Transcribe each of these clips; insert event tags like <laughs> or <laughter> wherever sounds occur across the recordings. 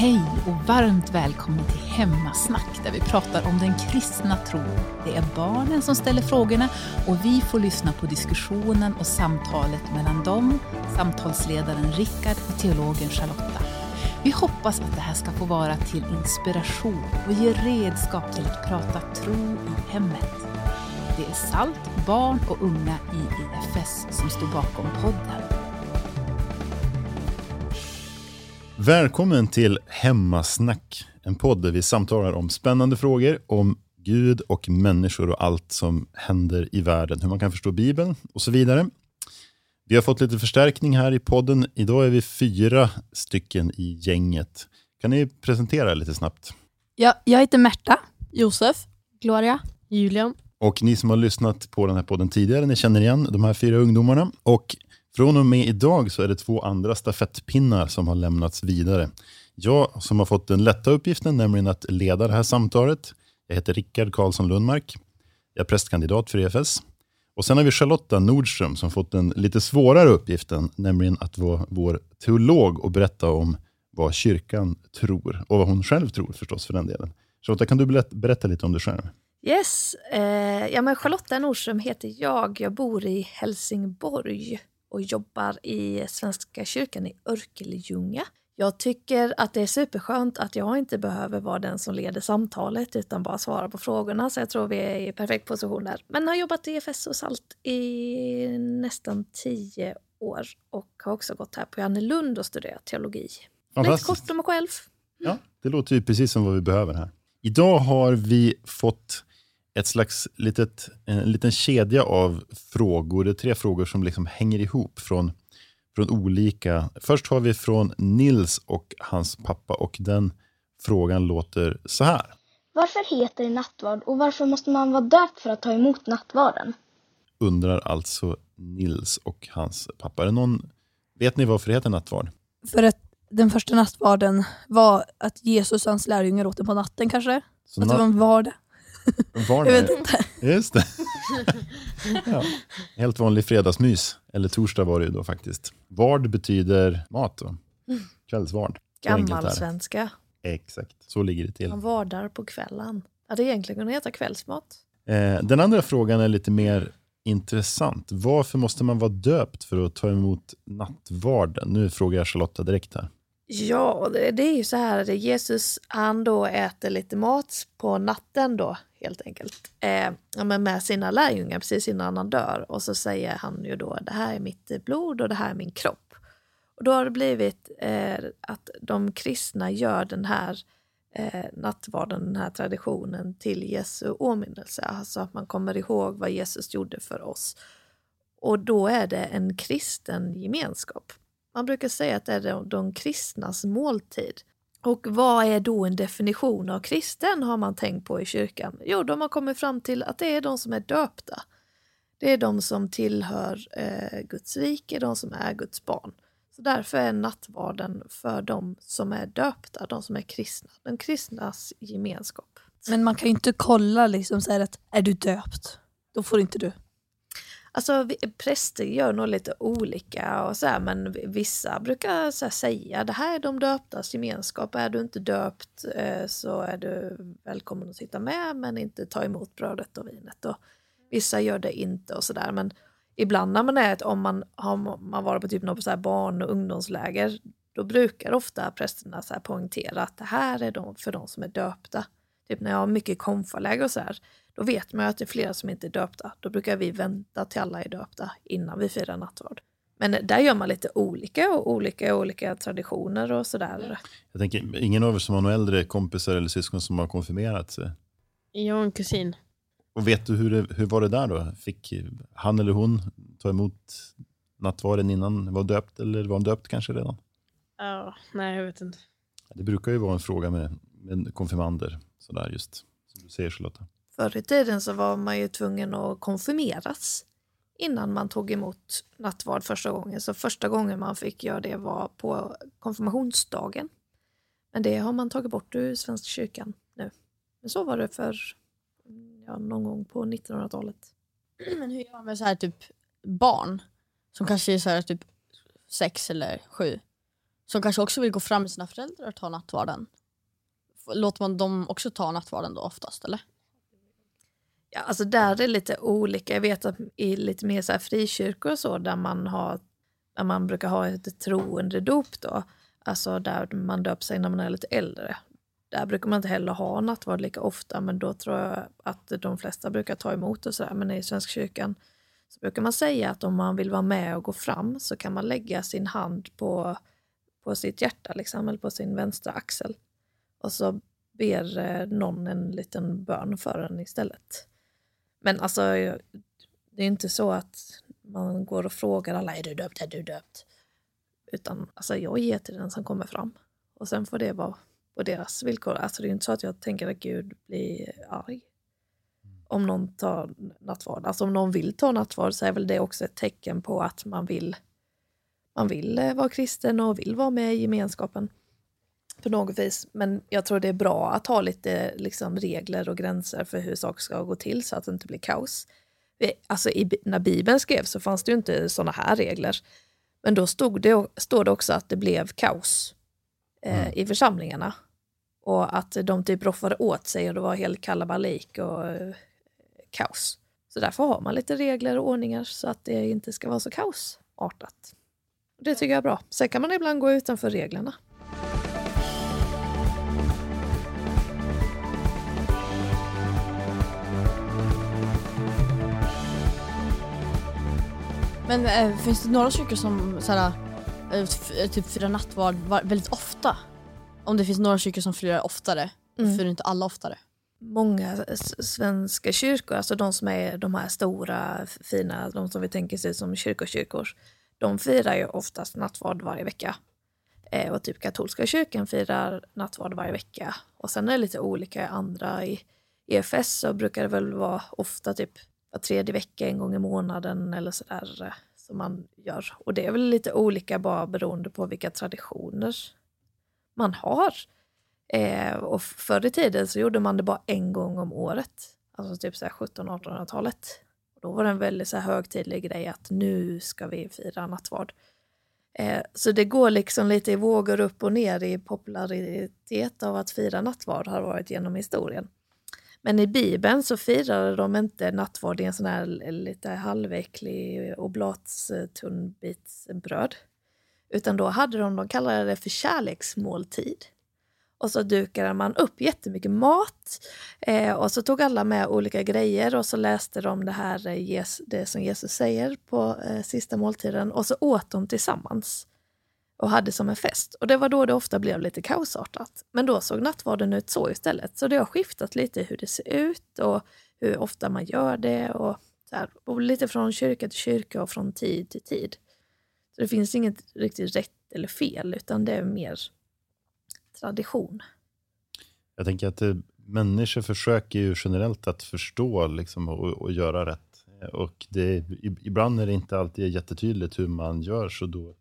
Hej och varmt välkommen till Hemmasnack där vi pratar om den kristna tron. Det är barnen som ställer frågorna och vi får lyssna på diskussionen och samtalet mellan dem, samtalsledaren Rickard och teologen Charlotta. Vi hoppas att det här ska få vara till inspiration och ge redskap till att prata tro i hemmet. Det är SALT, barn och unga i IFS som står bakom podden. Välkommen till Hemmasnack, en podd där vi samtalar om spännande frågor om Gud och människor och allt som händer i världen, hur man kan förstå Bibeln och så vidare. Vi har fått lite förstärkning här i podden. Idag är vi fyra stycken i gänget. Kan ni presentera er lite snabbt? Ja, jag heter Märta. Josef, Gloria. Julian. Och ni som har lyssnat på den här podden tidigare, ni känner igen de här fyra ungdomarna. Och från och med idag så är det två andra stafettpinnar som har lämnats vidare. Jag som har fått den lätta uppgiften, nämligen att leda det här samtalet. Jag heter Rickard Karlsson Lundmark. Jag är prästkandidat för EFS. Och sen har vi Charlotta Nordström som fått den lite svårare uppgiften, nämligen att vara vår teolog och berätta om vad kyrkan tror och vad hon själv tror förstås för den delen. Charlotta, kan du berätta lite om dig själv? Yes, eh, ja, men Charlotta Nordström heter jag. Jag bor i Helsingborg och jobbar i Svenska kyrkan i Örkelljunga. Jag tycker att det är superskönt att jag inte behöver vara den som leder samtalet utan bara svara på frågorna. Så jag tror vi är i perfekt position där. Men har jobbat i EFS och SALT i nästan tio år och har också gått här på Lund och studerat teologi. Lite kort om mig själv. Ja, det låter ju precis som vad vi behöver här. Idag har vi fått ett slags litet, en liten kedja av frågor. Det är tre frågor som liksom hänger ihop från, från olika... Först har vi från Nils och hans pappa och den frågan låter så här. Varför heter det nattvard och varför måste man vara döpt för att ta emot nattvarden? Undrar alltså Nils och hans pappa. Är det någon, vet ni varför det heter nattvard? För att den första nattvarden var att Jesus och hans lärjungar åt den på natten kanske? Så att det var en vardag? Var jag vet inte. Just det. ja. Helt vanlig fredagsmys. Eller torsdag var det ju då faktiskt. Vard betyder mat. Då. Kvällsvard. Gammalsvenska. Exakt, så ligger det till. Man vardar på kvällen. Ja, det egentligen kunna heta kvällsmat. Eh, den andra frågan är lite mer intressant. Varför måste man vara döpt för att ta emot nattvarden? Nu frågar jag Charlotta direkt här. Ja, det, det är ju så här att Jesus han då äter lite mat på natten då helt enkelt. Eh, ja, men med sina lärjungar precis innan han dör och så säger han ju då det här är mitt eh, blod och det här är min kropp. Och då har det blivit eh, att de kristna gör den här eh, nattvarden, den här traditionen till Jesu åminnelse. Alltså att man kommer ihåg vad Jesus gjorde för oss. Och då är det en kristen gemenskap. Man brukar säga att det är de, de kristnas måltid. Och vad är då en definition av kristen har man tänkt på i kyrkan? Jo, de har kommit fram till att det är de som är döpta. Det är de som tillhör eh, Guds rike, de som är Guds barn. Så därför är nattvarden för de som är döpta, de som är kristna, de kristnas gemenskap. Men man kan ju inte kolla liksom så att är du döpt? Då får inte du. Alltså präster gör nog lite olika och så här, men vissa brukar så säga det här är de döptas gemenskap. Är du inte döpt eh, så är du välkommen att sitta med men inte ta emot brödet och vinet. Och vissa gör det inte och sådär men ibland när man är om man har man varit på typ något så här barn och ungdomsläger då brukar ofta prästerna så här poängtera att det här är de, för de som är döpta. Typ när jag har mycket konfaläger och så här då vet man att det är flera som inte är döpta. Då brukar vi vänta till alla är döpta innan vi firar nattvard. Men där gör man lite olika och olika olika traditioner och sådär. Jag tänker, ingen av er som har några äldre kompisar eller syskon som har konfirmerat sig? Jag har en kusin. Och vet du hur, det, hur var det där då? Fick han eller hon ta emot nattvarden innan var döpt eller var han döpt kanske redan? Ja, nej jag vet inte. Det brukar ju vara en fråga med, med konfirmander, sådär just som du säger Charlotta. Förr i tiden så var man ju tvungen att konfirmeras innan man tog emot nattvard första gången. Så första gången man fick göra det var på konfirmationsdagen. Men det har man tagit bort ur Svenska kyrkan nu. Men så var det för ja, någon gång på 1900-talet. Men hur gör man med så här typ barn som kanske är så här typ sex eller sju som kanske också vill gå fram med sina föräldrar och ta nattvarden. Låter man dem också ta nattvarden då oftast eller? Alltså där är det lite olika. Jag vet att i lite mer så här frikyrkor och så där man har där man brukar ha ett troendedop då, alltså där man döper sig när man är lite äldre. Där brukar man inte heller ha nattvard lika ofta, men då tror jag att de flesta brukar ta emot och sådär. Men i Svenska kyrkan så brukar man säga att om man vill vara med och gå fram så kan man lägga sin hand på, på sitt hjärta, liksom, eller på sin vänstra axel. Och så ber eh, någon en liten bön för en istället. Men alltså, det är inte så att man går och frågar alla, är du döpt, är du döpt? Utan alltså, jag ger till den som kommer fram. Och sen får det vara på deras villkor. Alltså det är inte så att jag tänker att Gud blir arg om någon tar nattvard. Alltså om någon vill ta nattvard så är väl det också ett tecken på att man vill, man vill eh, vara kristen och vill vara med i gemenskapen på något vis. Men jag tror det är bra att ha lite liksom, regler och gränser för hur saker ska gå till så att det inte blir kaos. Alltså i, när Bibeln skrevs så fanns det ju inte sådana här regler. Men då stod det, står det också att det blev kaos eh, i församlingarna. Och att de typ roffade åt sig och det var helt kalabalik och eh, kaos. Så därför har man lite regler och ordningar så att det inte ska vara så kaosartat. Det tycker jag är bra. Sen kan man ibland gå utanför reglerna. Men eh, finns det några kyrkor som såhär, eh, typ firar nattvard var- väldigt ofta? Om det finns några kyrkor som firar oftare, Mm. firar inte alla oftare? många svenska kyrkor, alltså de som är de här stora, fina, de som vi tänker sig som kyrkokyrkor, de firar ju oftast nattvard varje vecka. Eh, och typ katolska kyrkan firar nattvard varje vecka. Och sen är det lite olika andra. I EFS så brukar det väl vara ofta typ var tredje vecka, en gång i månaden eller sådär eh, som man gör. Och det är väl lite olika bara beroende på vilka traditioner man har. Eh, och förr i tiden så gjorde man det bara en gång om året. Alltså typ så här 1700-1800-talet. Då var det en väldigt så här högtidlig grej att nu ska vi fira nattvard. Eh, så det går liksom lite i vågor upp och ner i popularitet av att fira nattvard har varit genom historien. Men i Bibeln så firade de inte nattvard i en sån här lite halväcklig oblatstunnbitsbröd. Utan då hade de, de kallade det för kärleksmåltid. Och så dukade man upp jättemycket mat. Eh, och så tog alla med olika grejer och så läste de det här eh, det som Jesus säger på eh, sista måltiden. Och så åt de tillsammans. Och hade som en fest. Och det var då det ofta blev lite kaosartat. Men då såg nattvarden ut så istället. Så det har skiftat lite hur det ser ut och hur ofta man gör det. Och, så här, och lite från kyrka till kyrka och från tid till tid. Så det finns inget riktigt rätt eller fel utan det är mer tradition. Jag tänker att det, människor försöker ju generellt att förstå liksom, och, och göra rätt. Och det, ibland är det inte alltid jättetydligt hur man gör, så då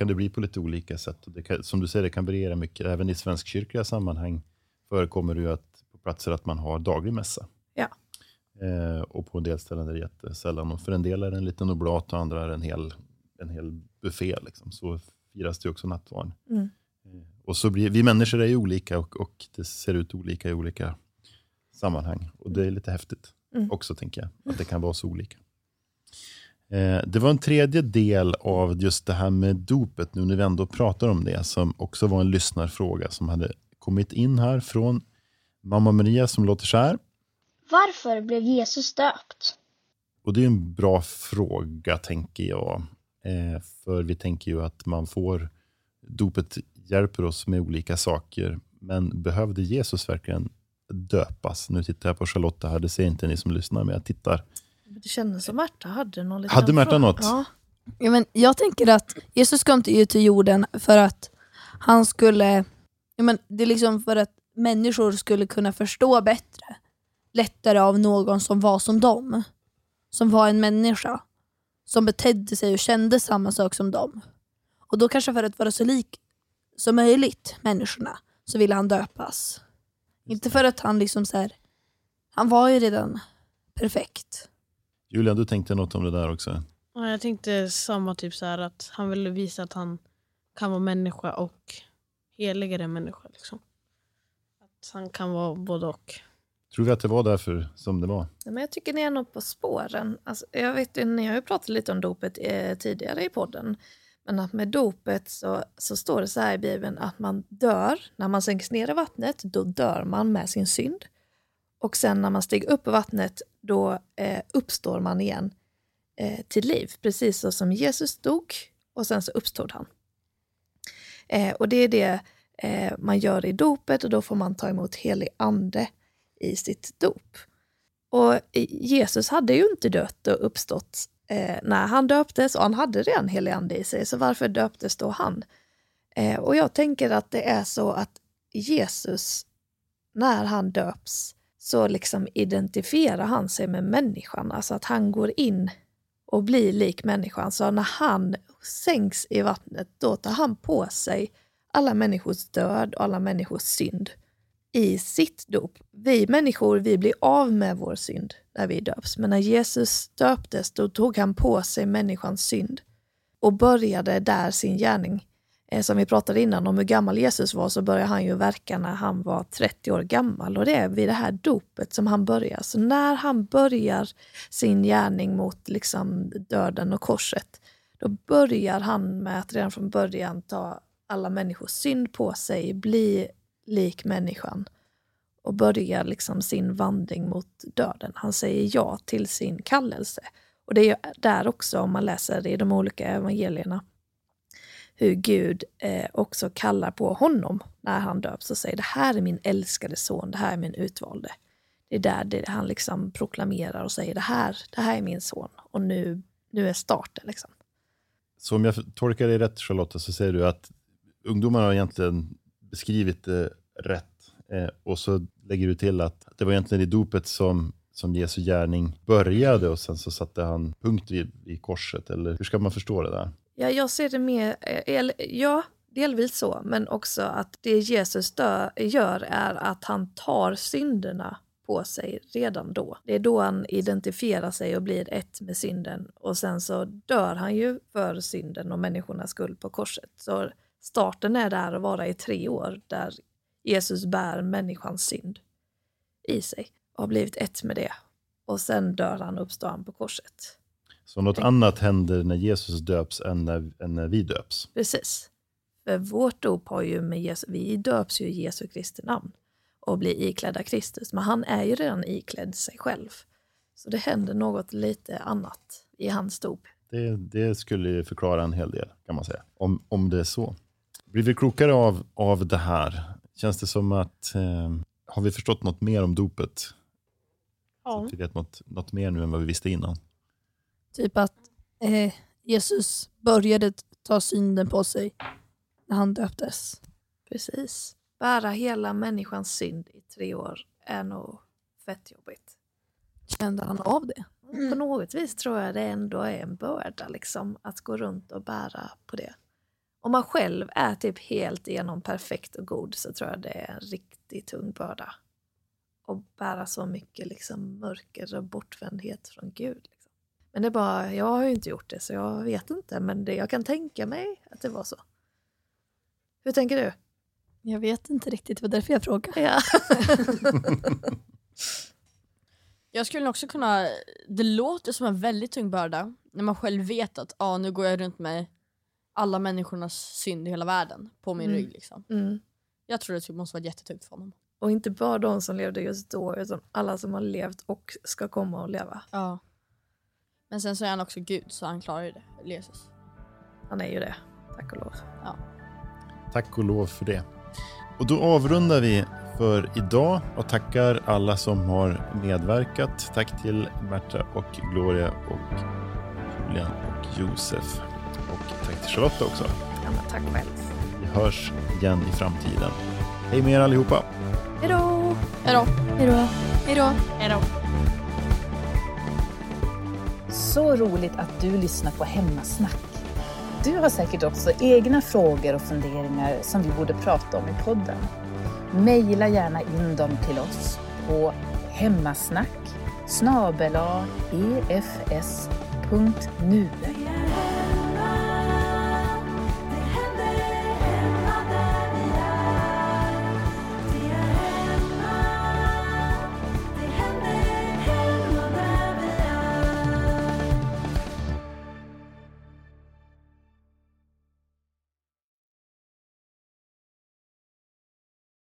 kan det bli på lite olika sätt. Kan, som du säger, det kan variera mycket. Även i svenskkyrkliga sammanhang förekommer det ju att, på platser att man har daglig mässa. Ja. Eh, och på en del ställen är det jättesällan. Och för en del är det en liten oblat och andra är det en hel, en hel buffé. Liksom. Så firas det också nattvard. Mm. Eh, Och så blir, vi människor är ju olika och, och det ser ut olika i olika sammanhang. Och det är lite häftigt Mm. också, tänker jag, att det kan vara så olika. Eh, det var en tredje del av just det här med dopet, nu när vi ändå pratar om det, som också var en lyssnarfråga som hade kommit in här från mamma Maria som låter så här. Varför blev Jesus döpt? Och det är en bra fråga, tänker jag. Eh, för vi tänker ju att man får, dopet hjälper oss med olika saker. Men behövde Jesus verkligen döpas? Nu tittar jag på Charlotta här, det ser inte ni som lyssnar, men jag tittar. Det kändes som Märta hade någon liten Hade Märta fråga. något? Ja. Ja, men jag tänker att Jesus kom ut till jorden för att han skulle, ja, men det är liksom för att människor skulle kunna förstå bättre, lättare av någon som var som dem. Som var en människa. Som betedde sig och kände samma sak som dem. Och då kanske för att vara så lik som möjligt människorna så ville han döpas. Inte för att han liksom så här, han var ju redan perfekt. Julia, du tänkte något om det där också? Ja, jag tänkte samma typ så här att han ville visa att han kan vara människa och heligare människa. Liksom. Att han kan vara både och. Tror vi att det var därför som det var? Ja, Men jag tycker ni är nog på spåren. Alltså, jag vet, ni har ju pratat lite om dopet eh, tidigare i podden. Men att med dopet så, så står det så här i Bibeln att man dör, när man sänks ner i vattnet, då dör man med sin synd. Och sen när man steg upp på vattnet, då eh, uppstår man igen eh, till liv. Precis så som Jesus dog och sen så uppstod han. Eh, och det är det eh, man gör i dopet och då får man ta emot helig ande i sitt dop. Och Jesus hade ju inte dött och uppstått eh, när han döptes och han hade redan helig ande i sig, så varför döptes då han? Eh, och jag tänker att det är så att Jesus, när han döps, så liksom identifierar han sig med människan, alltså att han går in och blir lik människan. Så när han sänks i vattnet, då tar han på sig alla människors död och alla människors synd i sitt dop. Vi människor, vi blir av med vår synd när vi döps. Men när Jesus döptes, då tog han på sig människans synd och började där sin gärning. Eh, som vi pratade innan om hur gammal Jesus var, så började han ju verka när han var 30 år gammal. Och det är vid det här dopet som han börjar. Så när han börjar sin gärning mot liksom döden och korset, då börjar han med att redan från början ta alla människors synd på sig, bli lik människan och börjar liksom sin vandring mot döden. Han säger ja till sin kallelse. Och det är där också, om man läser i de olika evangelierna, hur Gud eh, också kallar på honom när han döps och säger det här är min älskade son, det här är min utvalde. Det är där det, han liksom proklamerar och säger det här, det här är min son och nu, nu är starten. Liksom. Så om jag tolkar dig rätt Charlotta så säger du att ungdomarna har egentligen beskrivit det rätt eh, och så lägger du till att det var egentligen i dopet som, som Jesu gärning började och sen så satte han punkt vid, vid korset. Eller hur ska man förstå det där? Ja, jag ser det mer, eh, eller, ja, delvis så, men också att det Jesus dö, gör är att han tar synderna på sig redan då. Det är då han identifierar sig och blir ett med synden och sen så dör han ju för synden och människornas skull på korset. Så starten är där att vara i tre år där Jesus bär människans synd i sig och har blivit ett med det. Och sen dör han och uppstår han på korset. Så något annat händer när Jesus döps än när, än när vi döps. Precis. För vårt dop har ju med Jesus, vi döps ju i Jesu Kristi namn och blir iklädda Kristus. Men han är ju redan iklädd sig själv. Så det händer något lite annat i hans dop. Det, det skulle ju förklara en hel del kan man säga. Om, om det är så. Blir vi klokare av, av det här? Känns det som att eh, har vi förstått något mer om dopet? Ja. Så vi vet något, något mer nu än vad vi visste innan. Typ att eh, Jesus började ta synden på sig när han döptes. Precis. Bära hela människans synd i tre år är nog fett jobbigt. Kände han av det? På något vis tror jag det ändå är en börda liksom, att gå runt och bära på det. Om man själv är typ helt igenom perfekt och god så tror jag det är en riktigt tung börda. Och bära så mycket liksom, mörker och bortvändhet från Gud. Men det är bara, jag har ju inte gjort det så jag vet inte men det, jag kan tänka mig att det var så. Hur tänker du? Jag vet inte riktigt, det var därför jag frågade. Ja. <laughs> Jag skulle också kunna, det låter som en väldigt tung börda när man själv vet att ah, nu går jag runt med alla människornas synd i hela världen på min Mm. rygg. Liksom. Mm. Jag tror det måste vara jättetungt för honom. Och inte bara de som levde just då utan alla som har levt och ska komma och leva. Ja. Men sen så är han också Gud så han klarar ju det, Jesus. Han är ju det, tack och lov. Tack och lov för det. Och då avrundar vi för idag och tackar alla som har medverkat. Tack till Märta och Gloria och Julian och Josef. Och tack till Charlotta också. Ja, men tack själv. Vi hörs igen i framtiden. Hej med er allihopa! Hej då! Hejdå! Hejdå. Hejdå! Hejdå! Så roligt att du lyssnar på Hemmasnack. Du har säkert också egna frågor och funderingar som vi borde prata om i podden. Mejla gärna in dem till oss på hemmasnack efs.nu